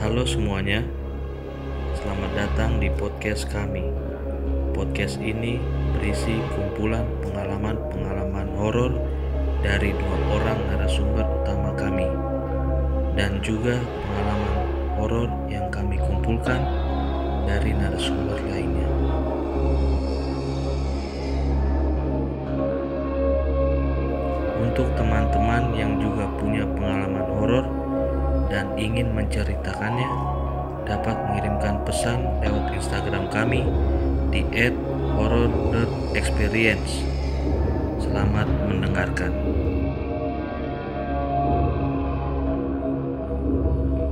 Halo semuanya, selamat datang di podcast kami. Podcast ini berisi kumpulan pengalaman-pengalaman horor dari dua orang narasumber utama kami, dan juga pengalaman horor yang kami kumpulkan dari narasumber lainnya. Untuk teman-teman yang juga punya pengalaman horor dan ingin menceritakannya, dapat mengirimkan pesan lewat Instagram kami di @horror.experience. Selamat mendengarkan.